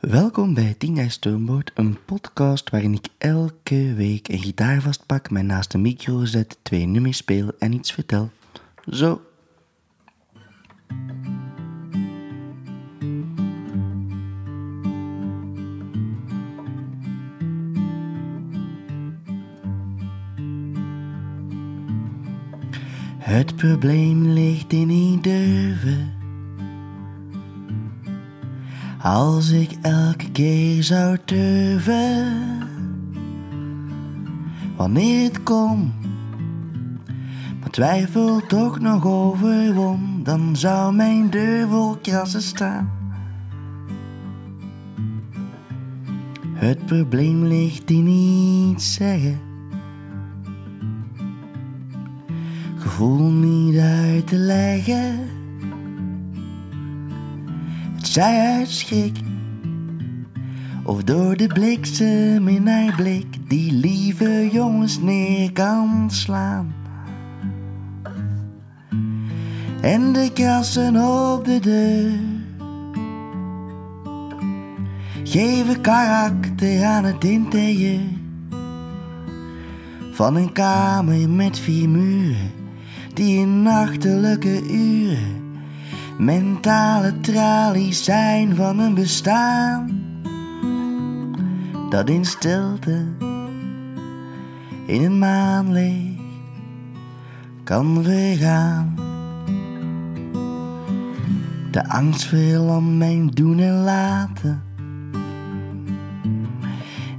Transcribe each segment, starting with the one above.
Welkom bij Tina Stoomboot, een podcast waarin ik elke week een gitaar vastpak, mij naast de micro zet, twee nummers speel en iets vertel. Zo. Het probleem ligt in durven. Als ik elke keer zou durven, wanneer het kon, maar twijfel toch nog overwon, dan zou mijn deur vol krassen staan. Het probleem ligt in niet zeggen. Gevoel niet uit te leggen. Zij uit schrik. Of door de bliksem in haar blik die lieve jongens neer kan slaan. En de krassen op de deur geven karakter aan het interieur van een kamer met vier muren die in nachtelijke uren mentale tralies zijn van een bestaan dat in stilte in een maanlicht kan vergaan. De angst verlamt mijn doen en laten.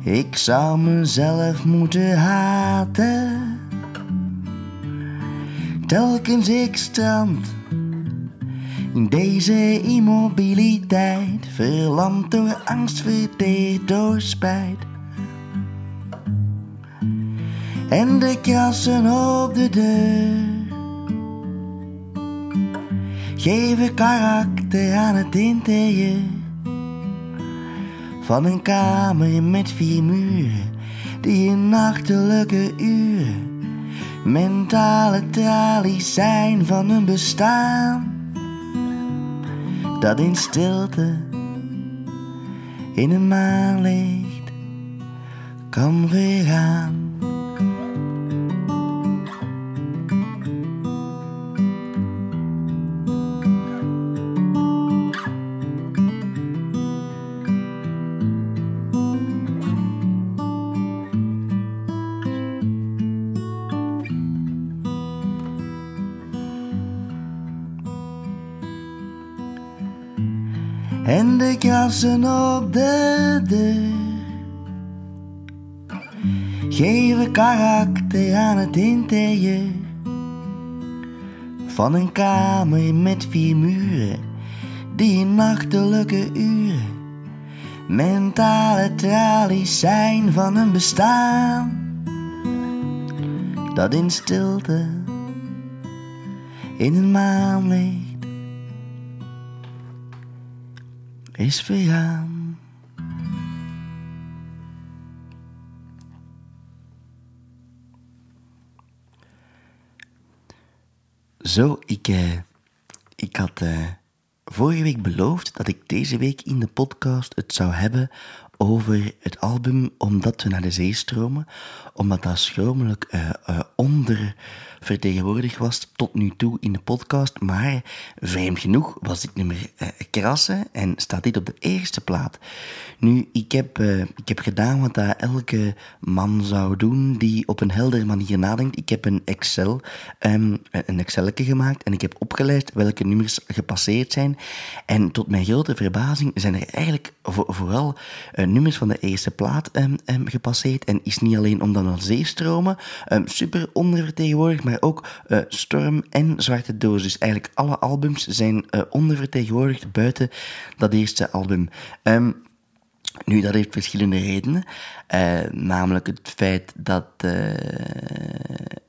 Ik zou mezelf moeten haten. Telkens ik strand deze immobiliteit, verlamd door angst, verteerd door spijt. En de krassen op de deur. Geven karakter aan het interieur. Van een kamer met vier muren die in nachtelijke uren mentale tralies zijn van een bestaan dat in stilte in een maanlicht kan vergaan. En de krassen op de deur. Geven karakter aan het interieur. Van een kamer met vier muren. Die in nachtelijke uren. Mentale tralies zijn van een bestaan. Dat in stilte in een maanlicht is vergaan. Zo, ik, uh, ik had uh, vorige week beloofd dat ik deze week in de podcast het zou hebben over het album Omdat we naar de zee stromen, omdat dat schromelijk uh, uh, ondervertegenwoordigd was tot nu toe in de podcast. Maar vreemd genoeg was dit nummer uh, krassen en staat dit op de eerste plaat. Nu, ik heb, ik heb gedaan wat dat elke man zou doen die op een heldere manier nadenkt. Ik heb een Excel, um, een Excelletje gemaakt en ik heb opgeleid welke nummers gepasseerd zijn. En tot mijn grote verbazing zijn er eigenlijk vooral nummers van de eerste plaat um, um, gepasseerd. En is niet alleen omdat er zeestromen um, super ondervertegenwoordigd, maar ook uh, Storm en Zwarte Doos. Dus eigenlijk alle albums zijn uh, ondervertegenwoordigd buiten dat eerste album. Nu, dat heeft verschillende redenen. Uh, namelijk het feit dat uh,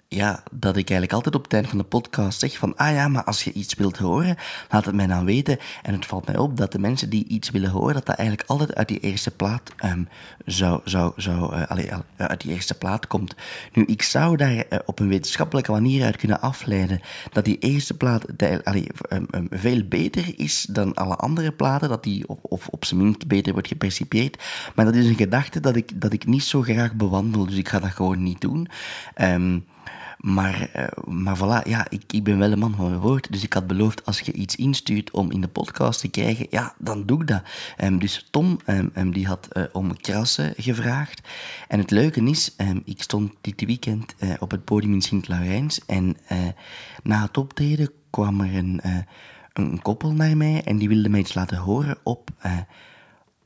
ja, dat ik eigenlijk altijd op het eind van de podcast zeg van, ah ja, maar als je iets wilt horen, laat het mij dan weten. En het valt mij op dat de mensen die iets willen horen, dat dat eigenlijk altijd uit die eerste plaat um, zou, zou, zou uh, allee, uit die eerste plaat komt. Nu, ik zou daar uh, op een wetenschappelijke manier uit kunnen afleiden dat die eerste plaat de, allee, um, um, veel beter is dan alle andere platen, dat die op, of op zijn minst beter wordt gepercipieerd. Maar dat is een gedachte dat ik, dat ik niet zo graag bewandel, dus ik ga dat gewoon niet doen. Um, maar, uh, maar voilà, ja, ik, ik ben wel een man van mijn woord. Dus ik had beloofd, als je iets instuurt om in de podcast te krijgen, ja, dan doe ik dat. Um, dus Tom, um, um, die had uh, om krassen gevraagd. En het leuke is, ik stond dit weekend uh, op het podium in Sint-Laurijns. En na het optreden kwam er een, een koppel naar mij en die wilde mij iets laten horen op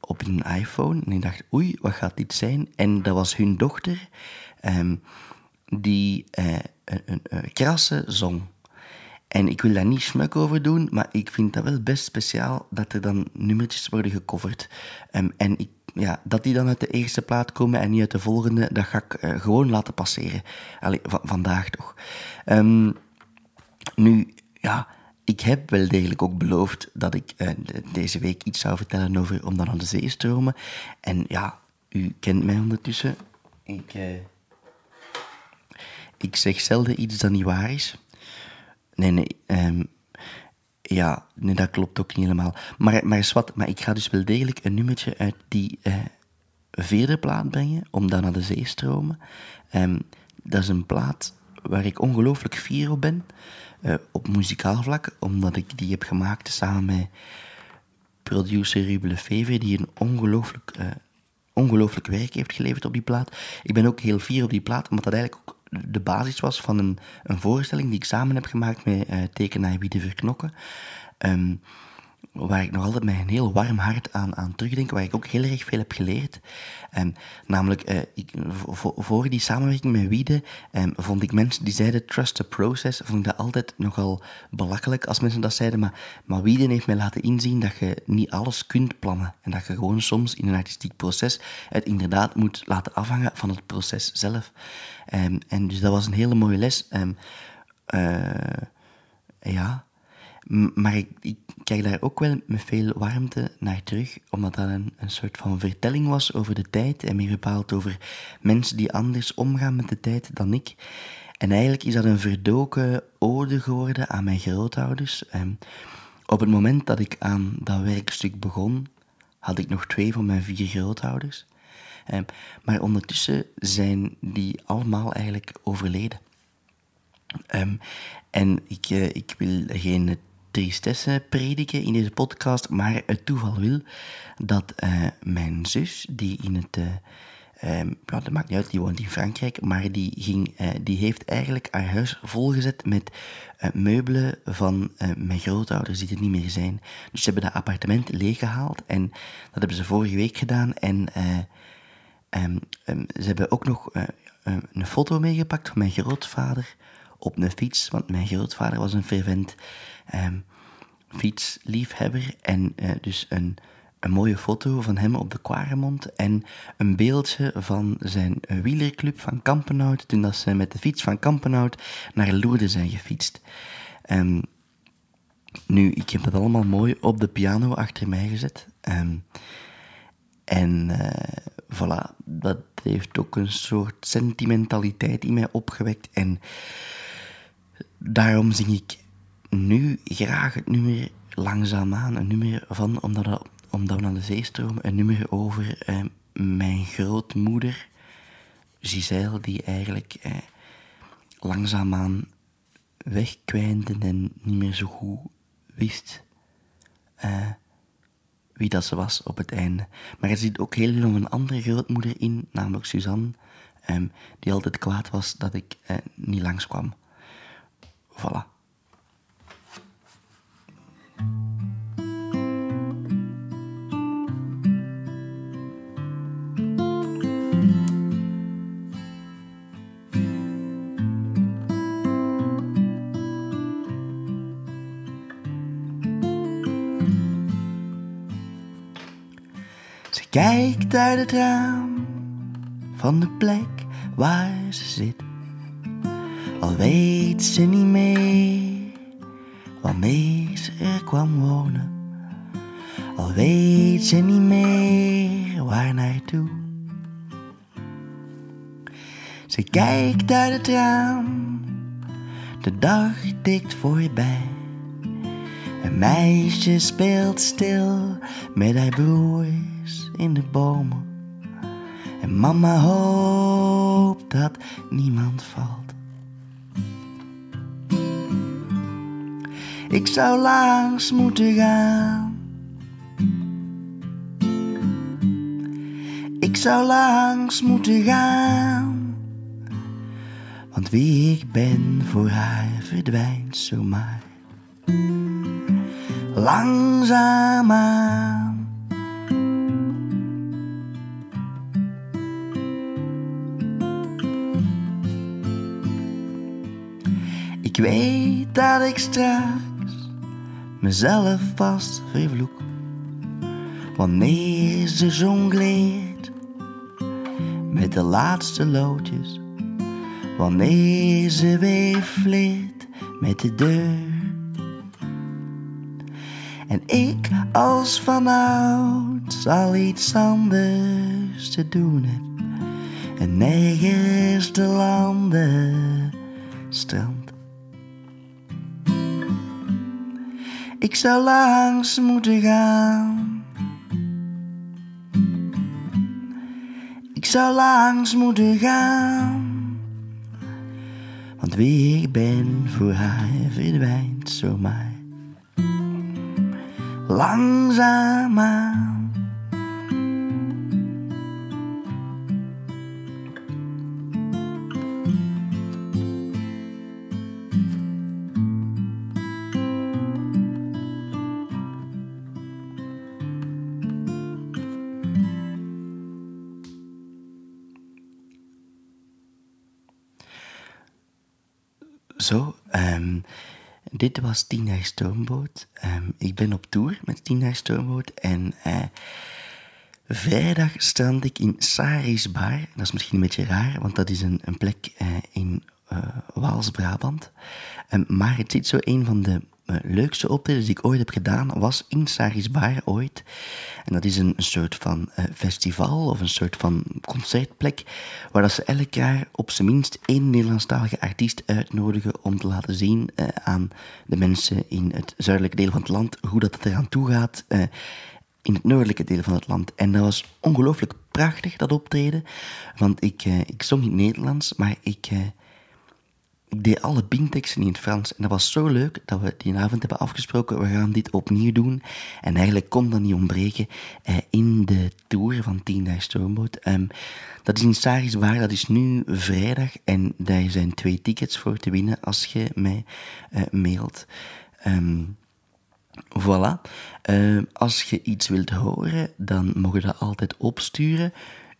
op een iPhone. En ik dacht, oei, wat gaat dit zijn? En dat was hun dochter. Die eh, een, een, krasse zong. En ik wil daar niet smuk over doen, maar ik vind dat wel best speciaal dat er dan nummertjes worden gecoverd. Um, en ik, ja, dat die dan uit de eerste plaat komen en niet uit de volgende, dat ga ik uh, gewoon laten passeren. Allee, vandaag toch. Um, nu, ja, ik heb wel degelijk ook beloofd dat ik uh, deze week iets zou vertellen over Om dan aan de zee stromen. En ja, u kent mij ondertussen. Ik... ik zeg zelden iets dat niet waar is. Nee, nee. Um, ja, nee, dat klopt ook niet helemaal. Maar, maar wat, maar ik ga dus wel degelijk een nummertje uit die uh, vierde plaat brengen, om dan naar de zee stromen. Um, dat is een plaat waar ik ongelooflijk fier op ben, uh, op muzikaal vlak, omdat ik die heb gemaakt samen met producer Ruben Lefevre, die een ongelooflijk, uh, ongelooflijk werk heeft geleverd op die plaat. Ik ben ook heel fier op die plaat, omdat dat eigenlijk ook de basis was van een, een voorstelling die ik samen heb gemaakt met uh, tekenaar Wie de Verknokken. Um, waar ik nog altijd met een heel warm hart aan, aan terugdenk, waar ik ook heel erg veel heb geleerd. Um, namelijk, uh, ik, voor, die samenwerking met Wiede um, vond ik mensen die zeiden trust the process, vond ik dat altijd nogal belachelijk als mensen dat zeiden, maar, maar Wiede heeft mij laten inzien dat je niet alles kunt plannen en dat je gewoon soms in een artistiek proces het inderdaad moet laten afhangen van het proces zelf. Um, en dus dat was een hele mooie les. Uh, ja, maar ik, ik, kijk daar ook wel met veel warmte naar terug, omdat dat een, soort van vertelling was over de tijd en meer bepaald over mensen die anders omgaan met de tijd dan ik. En eigenlijk is dat een verdoken ode geworden aan mijn grootouders. En op het moment dat ik aan dat werkstuk begon, had ik nog twee van mijn vier grootouders. Maar ondertussen zijn die allemaal eigenlijk overleden. Um, en ik, uh, ik wil geen tristesse prediken in deze podcast, maar het toeval wil dat uh, mijn zus, die in het. Uh, dat maakt niet uit, die woont in Frankrijk, maar die, ging, die heeft eigenlijk haar huis volgezet met meubelen van mijn grootouders die er niet meer zijn. Dus ze hebben dat appartement leeggehaald en dat hebben ze vorige week gedaan. En um, um, ze hebben ook nog een foto meegepakt van mijn grootvader op een fiets, want mijn grootvader was een fervent um, fietsliefhebber. En uh, dus een, een mooie foto van hem op de Quaremont en een beeldje van zijn wielerclub van Kampenhout toen dat ze met de fiets van Kampenhout naar Lourdes zijn gefietst. Um, nu, ik heb dat allemaal mooi op de piano achter mij gezet. Um, en uh, voilà, dat heeft ook een soort sentimentaliteit in mij opgewekt. En daarom zing ik nu graag het nummer Langzaamaan, een nummer van Omdat, we, omdat we naar de zee stromen, een nummer over eh, mijn grootmoeder, Giselle, die eigenlijk eh, langzaamaan wegkwijnde en niet meer zo goed wist uh, wie dat ze was op het einde. Maar er zit ook heel veel een andere grootmoeder in, namelijk Suzanne, um, die altijd kwaad was dat ik uh, niet langskwam. Voilà. Ze kijkt uit het raam van de plek waar ze zit Al weet ze niet meer waarmee ze kwam wonen. Al weet ze niet meer waar naartoe. Ze kijkt uit het raam, de dag tikt voorbij. Een meisje speelt stil met haar broers in de bomen. En mama hoopt dat niemand valt. Ik zou langs moeten gaan. Ik zou langs moeten gaan. Want wie ik ben voor haar verdwijnt zomaar. Langzaamaan. Ik weet dat ik straks mezelf vast vervloek. Wanneer ze jongleert met de laatste loodjes. Wanneer ze weer met de deur. En ik als vanouds al iets anders te doen heb. En nergens te landen strand. Ik zou langs moeten gaan. Ik zou langs moeten gaan. Want wie ik ben voor haar verdwijnt zomaar. Langzaamaan. Ehm, dit was Tien jaar Stoomboot. Ehm, ik ben op tour met Tien jaar Stoomboot en eh, vrijdag strand ik in Saris Bar. Dat is misschien een beetje raar, want dat is een, een plek eh, in Waals-Brabant. Ehm, maar het zit zo een van de eh, leukste optredens die ik ooit heb gedaan, was in Saris Bar ooit. En dat is een, soort van eh, festival of een soort van concertplek, waar dat ze elk jaar op zijn minst één Nederlandstalige artiest uitnodigen om te laten zien eh, aan de mensen in het zuidelijke deel van het land hoe dat het eraan toe gaat eh, in het noordelijke deel van het land. En dat was ongelooflijk prachtig, dat optreden. Want ik, eh, ik zong niet Nederlands, maar ik, eh, ik deed alle bingteksten in het Frans. En dat was zo leuk dat we die avond hebben afgesproken. We gaan dit opnieuw doen. En eigenlijk kon dat niet ontbreken eh, in de tour van 10 dagen Stoomboot. Ehm, dat is in Saris Waar, dat is nu vrijdag. En daar zijn twee tickets voor te winnen als je mij eh, mailt. Ehm, Voilà. Eh, als je iets wilt horen, dan mag je dat altijd opsturen.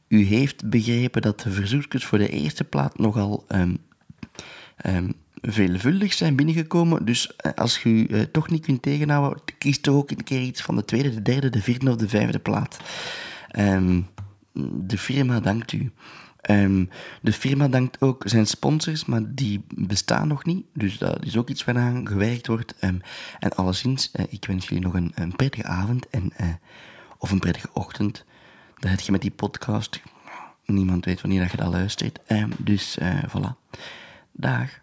U heeft begrepen dat de verzoekjes voor de eerste plaat nogal ehm, ehm, veelvuldig zijn binnengekomen. Dus eh, als je u eh, toch niet kunt tegenhouden, kies toch ook een keer iets van de tweede, de derde, de vierde of de vijfde plaat. Ehm, de firma dankt u. Ehm, de firma dankt ook zijn sponsors, maar die bestaan nog niet. Dus dat is ook iets waaraan gewerkt wordt. En alleszins, eh, ik wens jullie nog een, prettige avond en, of een prettige ochtend. Dat heb je met die podcast. Niemand weet wanneer dat je dat luistert. Dus uh, voilà. Dag.